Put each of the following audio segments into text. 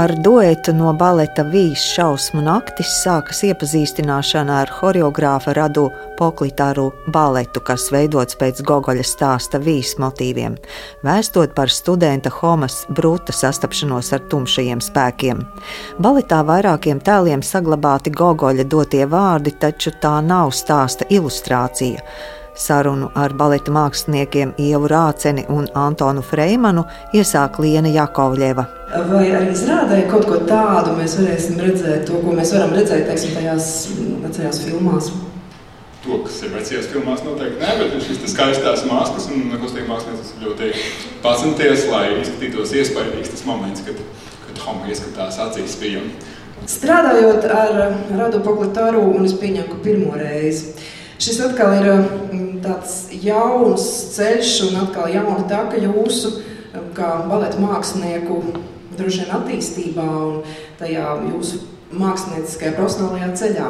Ar duetu no baleta Vīs šausmu naktis sākas iepazīstināšana ar horeogrāfa radu poklitāru baletu, kas veidots pēc Gogoļa stāsta Vīs motīviem, vēstot par studenta Homas Bruta sastapšanos ar tumšajiem spēkiem. Baletā vairākiem tēliem saglabāti Gogoļa dotie vārdi, taču tā nav stāsta ilustrācija. Sarunu ar baleta māksliniekiem Ievu Rāceni un Antonu Freimanu iesāk Liena Jakovļeva. Vai arī izrādē kaut ko tādu mēs varēsim redzēt, to, ko mēs varam redzēt teiksim, tajās vecajās filmās? To, kas ir vecajās filmās, noteikti nē, bet šis skaistās maskas un kustīgi mākslinieks ļoti pacenties, lai izskatītos iespaidīgs tas moments, kad, kad Homa ieskatās acīs bija. Strādājot ar Radu Poklitāru, un es pieņemu, ka pirmo reizi, Šis atkal ir mm, tāds jauns ceļš un atkal jauna taka jūsu mm, kā baleta mākslinieku droši vien attīstībā un tajā jūsu mākslinieckajā profesionālajā ceļā.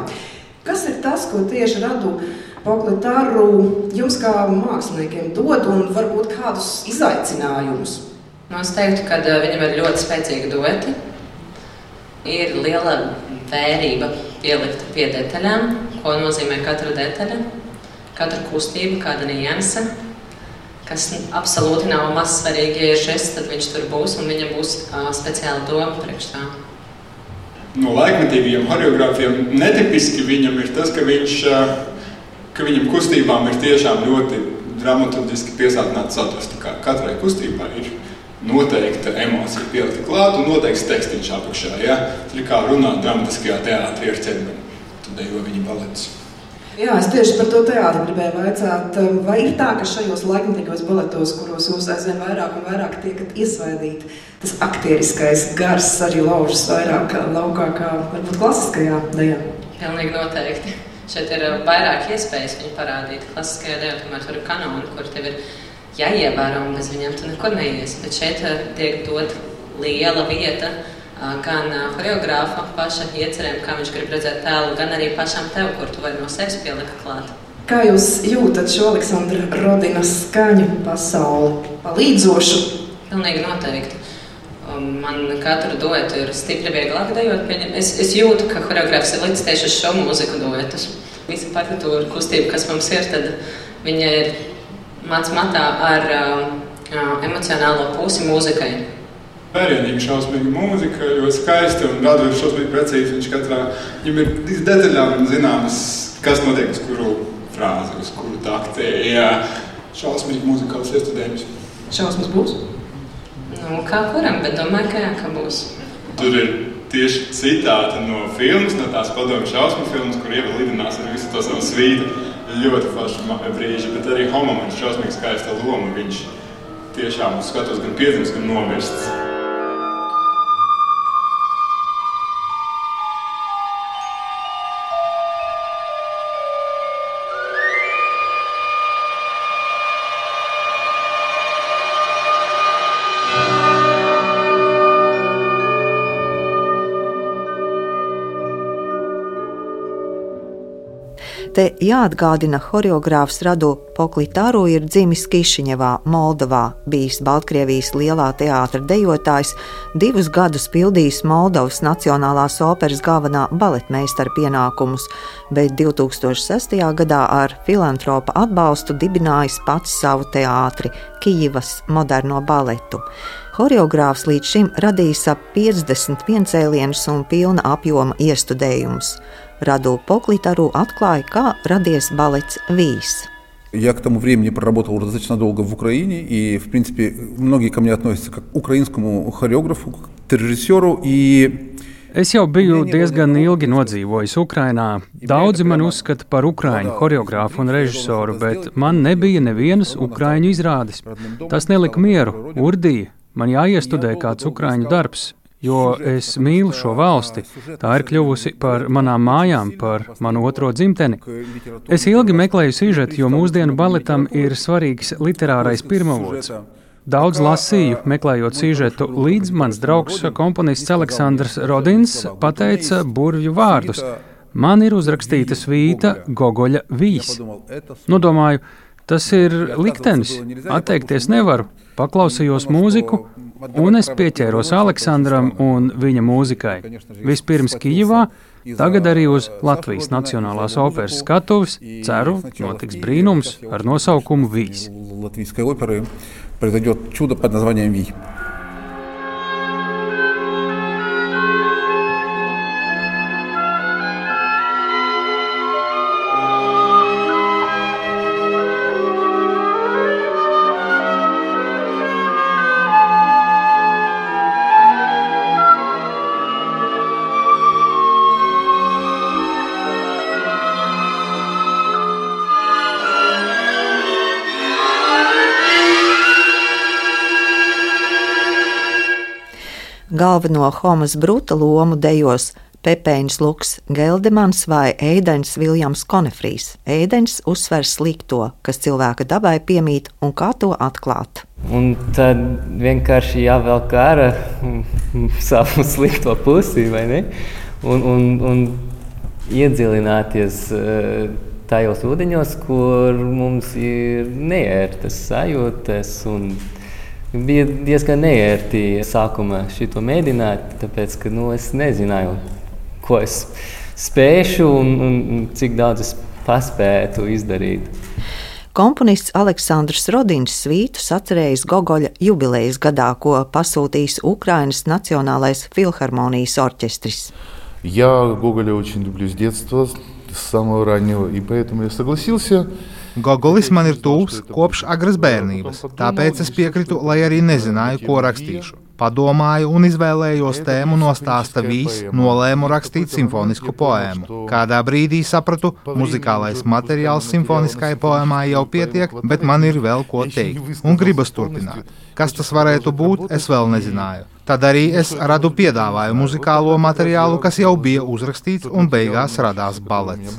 Kas ir tas, ko tieši radu Poklitāru jums kā māksliniekiem dod un varbūt kādus izaicinājumus? Nu, es teiktu, ka viņam ir ļoti spēcīgi dueti. Ir liela vērība pielikt pie detaļām, ko nozīmē katra detaļa, katra kustība, kāda nianse. Kas absolūti nav mazsvarīgi, ja ir žests, tad viņš tur būs un viņam būs uh, speciāla doma priekš tā. No laikmetīgajiem choreogrāfiem netipiski viņam ir tas, ka, viņš, ka viņam kustībām ir tiešām ļoti dramaturgiski piesātināts saturs. Katrai kustībai ir noteikta emocija pielikta klāt un noteikts tekstīns apakšā. Ja? Tas ir kā runāt dramatiskajā teātrī ar ķermeni dejo viņa baletus. Jā, es tieši par to teātri gribēju vaicāt. Vai ir tā, ka šajos laikmatīgos baletos, kuros jūs aizvien vairāk un vairāk tiekat iesvaidīti, tas aktieriskais gars arī laužas vairāk laukā kā varbūt klasiskajā dejā? Pilnīgi noteikti. Šeit ir vairāk iespējas viņu parādīt. Klasiskajā dejā tomēr tur ir kanoni, kur tev ir jāievēro un bez viņiem tu nekur neies. Bet šeit tiek dot liela vieta gan choreogrāfa paša iecerēm, kā viņš grib redzēt tēlu, gan arī pašam tev, kur tu vari no sevis pielikt klāt. Kā jūs jūtat šo Aleksandra Rodinas skaņu pasauli palīdzošu? Pilnīgi noteikti. Man katru duetu ir stipri vieglāk dejot. Es, es jūtu, ka choreogrāfs ir līdz tieši uz šo mūziku duetus. Visa partitūra kustība, kas mums ir, tad viņa ir mans matā ar uh, emocionālo pusi mūzikai. Vērienīga, šausmīga mūzika, ļoti skaista un radoša, šausmīgi precīzi. Viņš katrā viņam ir detaļām zināmas, kas notiek uz kuru frāzi, uz kuru taktē. Jā, šausmīgi muzikāls iestudējums. Šausmas būs? Nu, kā kuram, bet domāju, ka jā, ka būs. Tur ir tieši citāti no filmas, no tās padomju šausmu filmas, kur Ieva lidinās ar visu to savu svītu. Ļoti forši brīži, bet arī Homam ir šausmīgi skaista loma. Viņš tiešām skatos gan piedzimis, gan nomirsts. Te jāatgādina, horeogrāfs Radu Poklitāru ir dzimis Kišiņevā, Moldovā, bijis Baltkrievijas lielā teātra dejotājs, divus gadus pildījis Moldovas Nacionālās operas galvenā baletmeistara pienākumus, bet 2006. gadā ar filantropa atbalstu dibinājis pats savu teātri - Kijivas moderno baletu. Horeogrāfs līdz šim radījis ap 50 piecēlienus un pilna apjoma iestudējumus. Radu Поклитару atklāja, kā radies балets «Вис». Я к тому времени проработал достаточно долго в Украине, и, в принципе, многие ко мне относятся как к украинскому хореографу, к режиссеру, и Es jau biju diezgan ilgi nodzīvojis Ukrajinā. Daudzi man uzskata par ukrāņu choreogrāfu un režisoru, bet man nebija nevienas ukrāņu izrādes. Tas nelika mieru, urdīja. Man jāiestudē kāds ukrāņu darbs jo es mīlu šo valsti. Tā ir kļuvusi par manām mājām, par manu otro dzimteni. Es ilgi meklēju sižetu, jo mūsdienu baletam ir svarīgs literārais pirmavots. Daudz lasīju, meklējot sižetu, līdz mans draugs, komponists Aleksandrs Rodins, pateica burvju vārdus. Man ir uzrakstīta svīta Gogoļa vīs. Nodomāju, tas ir liktenis, atteikties nevaru. Paklausījos mūziku, un es pieķēros Aleksandram un viņa mūzikai. Vispirms Kijivā, tagad arī uz Latvijas Nacionālās operas skatuves. Ceru, notiks brīnums ar nosaukumu Vīs. Латвийской оперы произойдет чудо под названием «Вий». Galveno Homas Bruta lomu dejos Pepēns Luks Geldemans vai Eidens Viljams Konefrīs. Eidens uzsver slikto, kas cilvēka dabai piemīt un kā to atklāt. Un tad vienkārši jāvelk ārā savu slikto pusi, vai ne? Un, un, un iedziļināties uh, tajos ūdeņos, kur mums ir neērtas sajūtas. Un, Bija diezgan neērti sākumā šo mēģināt, tāpēc ka nu, es nezināju, ko es spēšu un, un, un cik daudz es paspētu izdarīt. Komponists Aleksandrs Rodins svītu atcerējis Gogoļa jubilejas gadā, ko pasūtījis Ukrainas Nacionālais filharmonijas orķestris. Я Гоголя очень люблю с детства, с самого раннего, и поэтому я согласился. Gogolis man ir tuvs kopš agras bērnības, tāpēc es piekritu, lai arī nezināju, ko rakstīšu. Padomāju un izvēlējos tēmu no stāsta vīs, nolēmu rakstīt simfonisku poēmu. Kādā brīdī sapratu, muzikālais materiāls simfoniskai poēmai jau pietiek, bet man ir vēl ko teikt, un gribas turpināt. Kas tas varētu būt, es vēl nezināju. Tad arī es radu piedāvāju muzikālo materiālu, kas jau bija uzrakstīts, un beigās radās balets.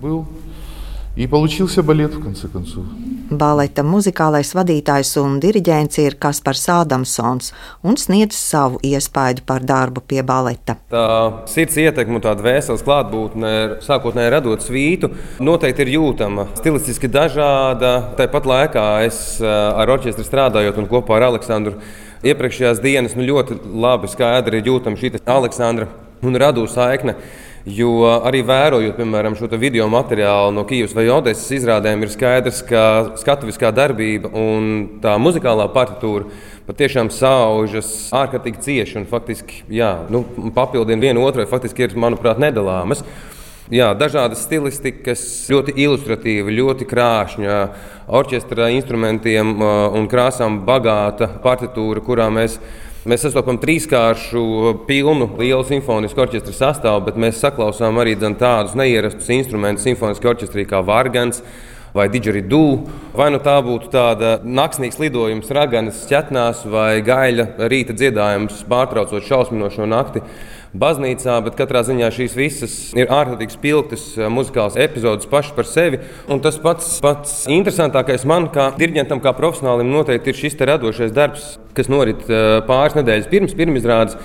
И получился балет, в конце концов. Baleta muzikālais vadītājs un diriģents ir Kaspars Ādamsons un sniedz savu iespaidu par darbu pie baleta. Tā sirds ietekme un tāda vēseles klātbūtne, sākotnēji radot svītu, noteikti ir jūtama. Stilistiski dažāda. Tāpat laikā es eh, ar orķestri strādājot un kopā ar Aleksandru iepriekšējās dienas nu, ļoti labi skaidri jūtama šī Aleksandra un radu saikne. Jo arī vērojot, piemēram, šo video materiālu no Kyivas vai Odesas izrādēm, ir skaidrs, ka skatuviskā darbība un tā muzikālā partitūra patiešām saužas ārkārtīgi cieši un faktiski jā, nu, papildina vienu otrai, faktiski ir, manuprāt, nedalāmas. Jā, dažādas stilistikas, ļoti ilustratīva, ļoti krāšņa, orķestra instrumentiem un krāsām bagāta partitūra, kurā mēs Mēs sastopam trīskāršu, pilnu, lielu simfonisku orķestra sastāvu, bet mēs saklausām arī tādus neierastus instrumentus simfoniskā orķestrī kā Vārgans vai Digeridu. Vai nu tā būtu tāda naktsnīgs lidojums, raganas ķetnās vai gaļa rīta dziedājums, pārtraucot šausminošo nakti baznīcā, bet katrā ziņā šīs visas ir ārkārtīgi spilgtas eh, muzikālas epizodes pašas par sevi. Un tas pats, pats interesantākais man, kā diriģentam, kā profesionālim, noteikti ir šis radošais darbs, kas norit eh, pāris nedēļas pirms pirmizrādes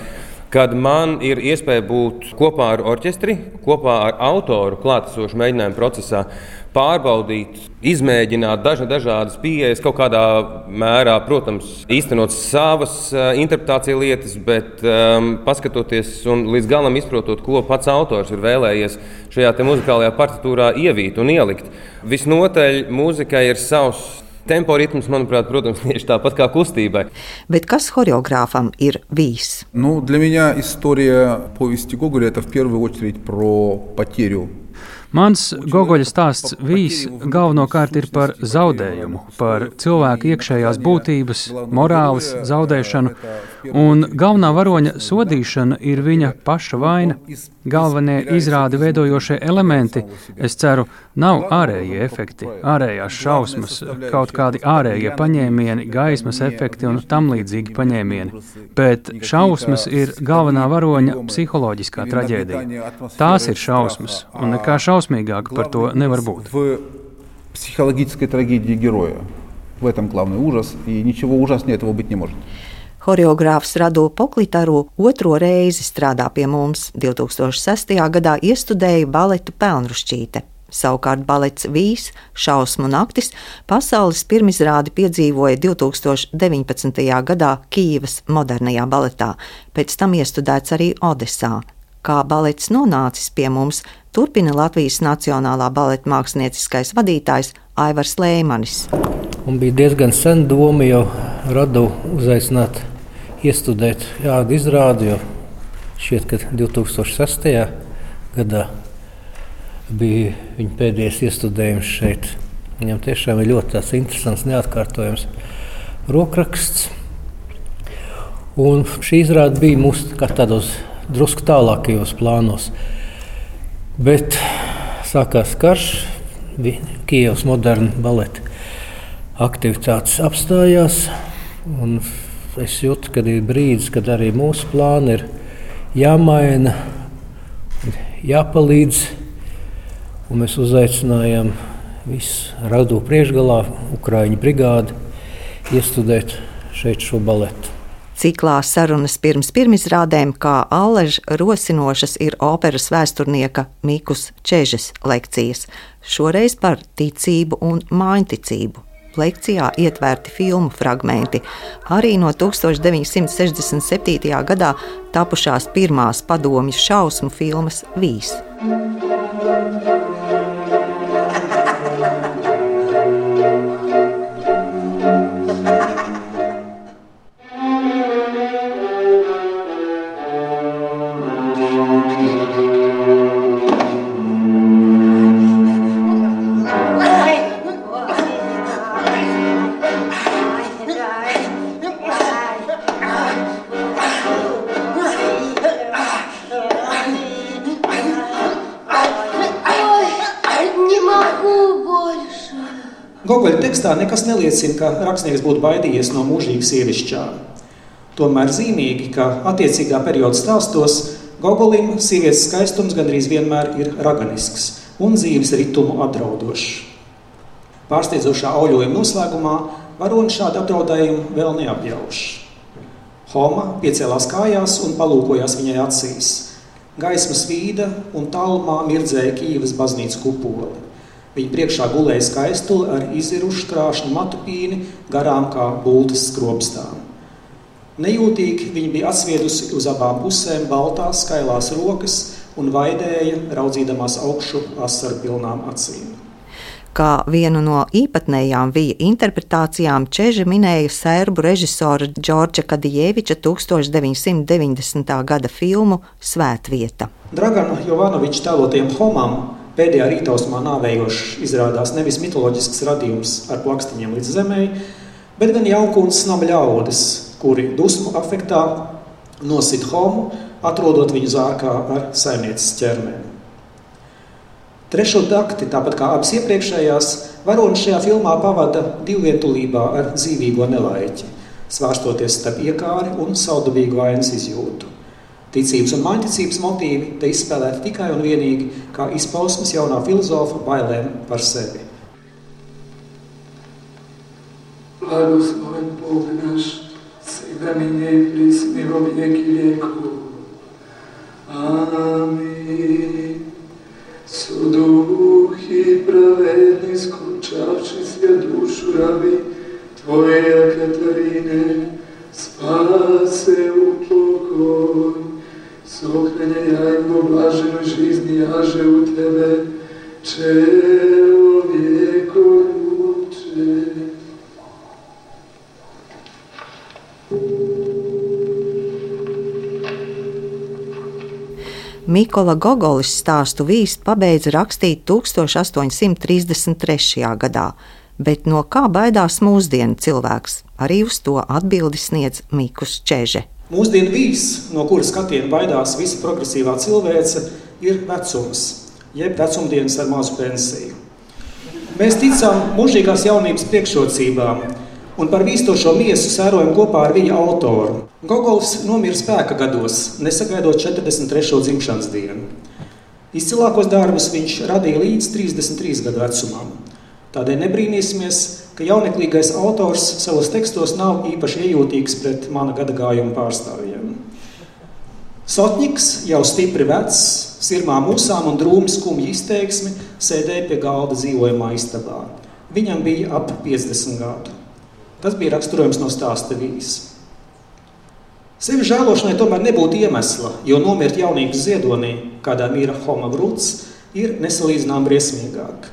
kad man ir iespēja būt kopā ar orķestri, kopā ar autoru klātesošu mēģinājumu procesā, pārbaudīt, izmēģināt dažna, dažādas pieejas, kaut kādā mērā, protams, īstenot savas uh, interpretācijas lietas, bet um, paskatoties un līdz galam izprotot, ko pats autors ir vēlējies šajā muzikālajā partitūrā ievīt un ielikt. Visnotaļ mūzikai ir savs Tempo ritms, manuprāt, protams, tieši tāpat kā kustībai. Bet kas choreogrāfam ir bijis? Ну, для меня история повести Гоголя это в первую очередь про потерю Mans Gogoļa stāsts vīs galvenokārt ir par zaudējumu, par cilvēku iekšējās būtības, morāles zaudēšanu, un galvenā varoņa sodīšana ir viņa paša vaina. Galvenie izrādi veidojošie elementi, es ceru, nav ārējie efekti, ārējās šausmas, kaut kādi ārējie paņēmieni, gaismas efekti un tam līdzīgi paņēmieni, bet šausmas ir galvenā varoņa psiholoģiskā traģēdija. Tās ir šausmas, un nekā šausmīgāk par to nevar būt. Психологической трагедии героя. В этом главный ужас, и ничего ужаснее этого быть не может. Horeogrāfs Rado Poklitaru otro reizi strādā pie mums. 2006. gadā iestudēja baletu Pelnrušķīte. Savukārt balets Vīs, Šausmu naktis pasaules pirmizrādi piedzīvoja 2019. gadā Kīivas modernajā baletā, pēc tam iestudēts arī Odesā. Kā balets nonācis pie mums, turpina Latvijas Nacionālā baleta mākslinieckais vadītājs Aivars Lēmanis. Man bija diezgan sen doma jau radu uzaicināt, iestudēt jādu izrādi, jo šķiet, ka 2006. gadā bija viņa pēdējais iestudējums šeit. Viņam tiešām ir ļoti interesants, neatkārtojams rokraksts. Un šī izrāde bija mūsu tādos drusku tālākajos plānos. Bet sākās karš, Kievas moderna baleta aktivitātes apstājās. Es jūtu, ka ir brīdis, kad arī mūsu plāni ir jāmaina, jāpalīdz Un mēs uzaicinājām visu radu priekšgalā, Ukrāņu brigādi, iestudēt šeit šo baletu. Ciklā sarunas pirms pirmizrādēm, kā Alleža rosinošas, ir operas vēsturnieka Mikus Čežes lekcijas, šoreiz par ticību un mājiņticību. Lekcijā ietverti filmu fragmenti, arī no 1967. gadā tapušās pirmās padomju šausmu filmas Vīs. Gogoļa tekstā nekas neliecina, ka rakstnieks būtu baidījies no mūžīgas sievišķām. Tomēr zīmīgi, ka attiecīgā perioda stāstos Gogolim sievietes skaistums gandrīz vienmēr ir raganisks un dzīves ritumu apdraudošs. Pārsteidzošā auļojuma noslēgumā varonis šādu apdraudējumu vēl neapjauš. Homa piecēlās kājās un palūkojās viņai acīs. Gaismas vīda un tālumā mirdzēja Kīvas baznīcas kupoli. Viņa priekšā gulēja skaistuli ar izirušu krāšņu matu pīni, garām kā būtas skropstām. Nejūtīgi viņa bija atsviedusi uz abām pusēm baltās, skailās rokas un vaidēja, raudzīdamās augšu asaru pilnām acīm. Kā vienu no īpatnējām vija interpretācijām Čeža minēja sērbu režisora Džordža Kadijēviča 1990. gada filmu Svētvieta. Dragana Jovanoviča tēlotiem homām Pēdējā rītausmā nāvējošs izrādās nevis mitoloģisks radījums ar plakstiņiem līdz zemē, bet gan jaukuns nama ļaudis, kuri dusmu afektā nosit homu, atrodot viņu zārkā ar saimnieces ķermeni. Trešo takti, tāpat kā abas iepriekšējās, varonis šajā filmā pavada divvietulībā ar dzīvīgo nelaiķi, svārstoties starp iekāri un saudabīgu vainas izjūtu. Ticības un mājiņticības motīvi te izspēlēti tikai un vienīgi kā izpausmes jaunā filozofa bailēm par sevi. Blagosloven Bůh náš, sejmený prísny vo vieky vieku. Amen. Sú duchy pravední, skúčavši si dušu rabi Tvoje Kataríne, spáse Sokrenja i po blaženoj žizni jaže u tebe, čovjeko uče. Mikola Gogolis stāstu vīst pabeidza rakstīt 1833. gadā, bet no kā baidās mūsdienu cilvēks, arī uz to atbildi sniedz Mikus Čežs. Mūsdienu vīs, no kuras skatiena baidās visa progresīvā cilvēce, ir vecums, jeb vecumdienas ar mazu pensiju. Mēs ticam mūžīgās jaunības priekšrocībām un par vīstošo miesu sērojam kopā ar viņa autoru. Gogols nomira spēka gados, nesagaidot 43. dzimšanas dienu. Izcilākos darbus viņš radīja līdz 33 gadu vecumam. Tādēļ nebrīnīsimies, ka jauneklīgais autors savos tekstos nav īpaši iejūtīgs pret mana gada gājuma pārstāvjiem. Sotņiks, jau stipri vecs, sirmām musām un drūmi skumji izteiksmi, sēdēja pie galda dzīvojamā istabā. Viņam bija ap 50 gadu. Tas bija raksturojums no stāsta vīzes. Sevi žēlošanai tomēr nebūtu iemesla, jo nomirt jaunības ziedonī, kādā mīra Homa Brūts, ir nesalīdzinām briesmīgāk.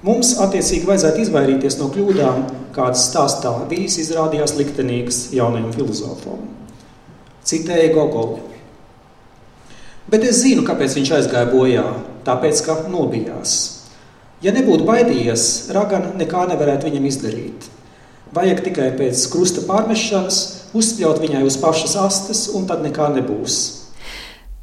Mums attiecīgi vajadzētu izvairīties no kļūdām, kādas stāstā vīzes izrādījās liktenīgas jaunajam filozofam. Citēja Gogoli. Bet es zinu, kāpēc viņš aizgāja bojā. Tāpēc, ka nobijās. Ja nebūtu baidījies, Ragana nekā nevarētu viņam izdarīt. Vajag tikai pēc krusta pārmešanas uzspļaut viņai uz pašas astes, un tad nekā nebūs.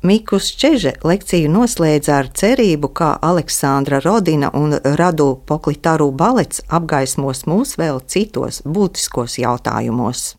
Mikus Čeže lekciju noslēdza ar cerību, ka Aleksandra Rodina un Radu Poklitaru balets apgaismos mūs vēl citos būtiskos jautājumos.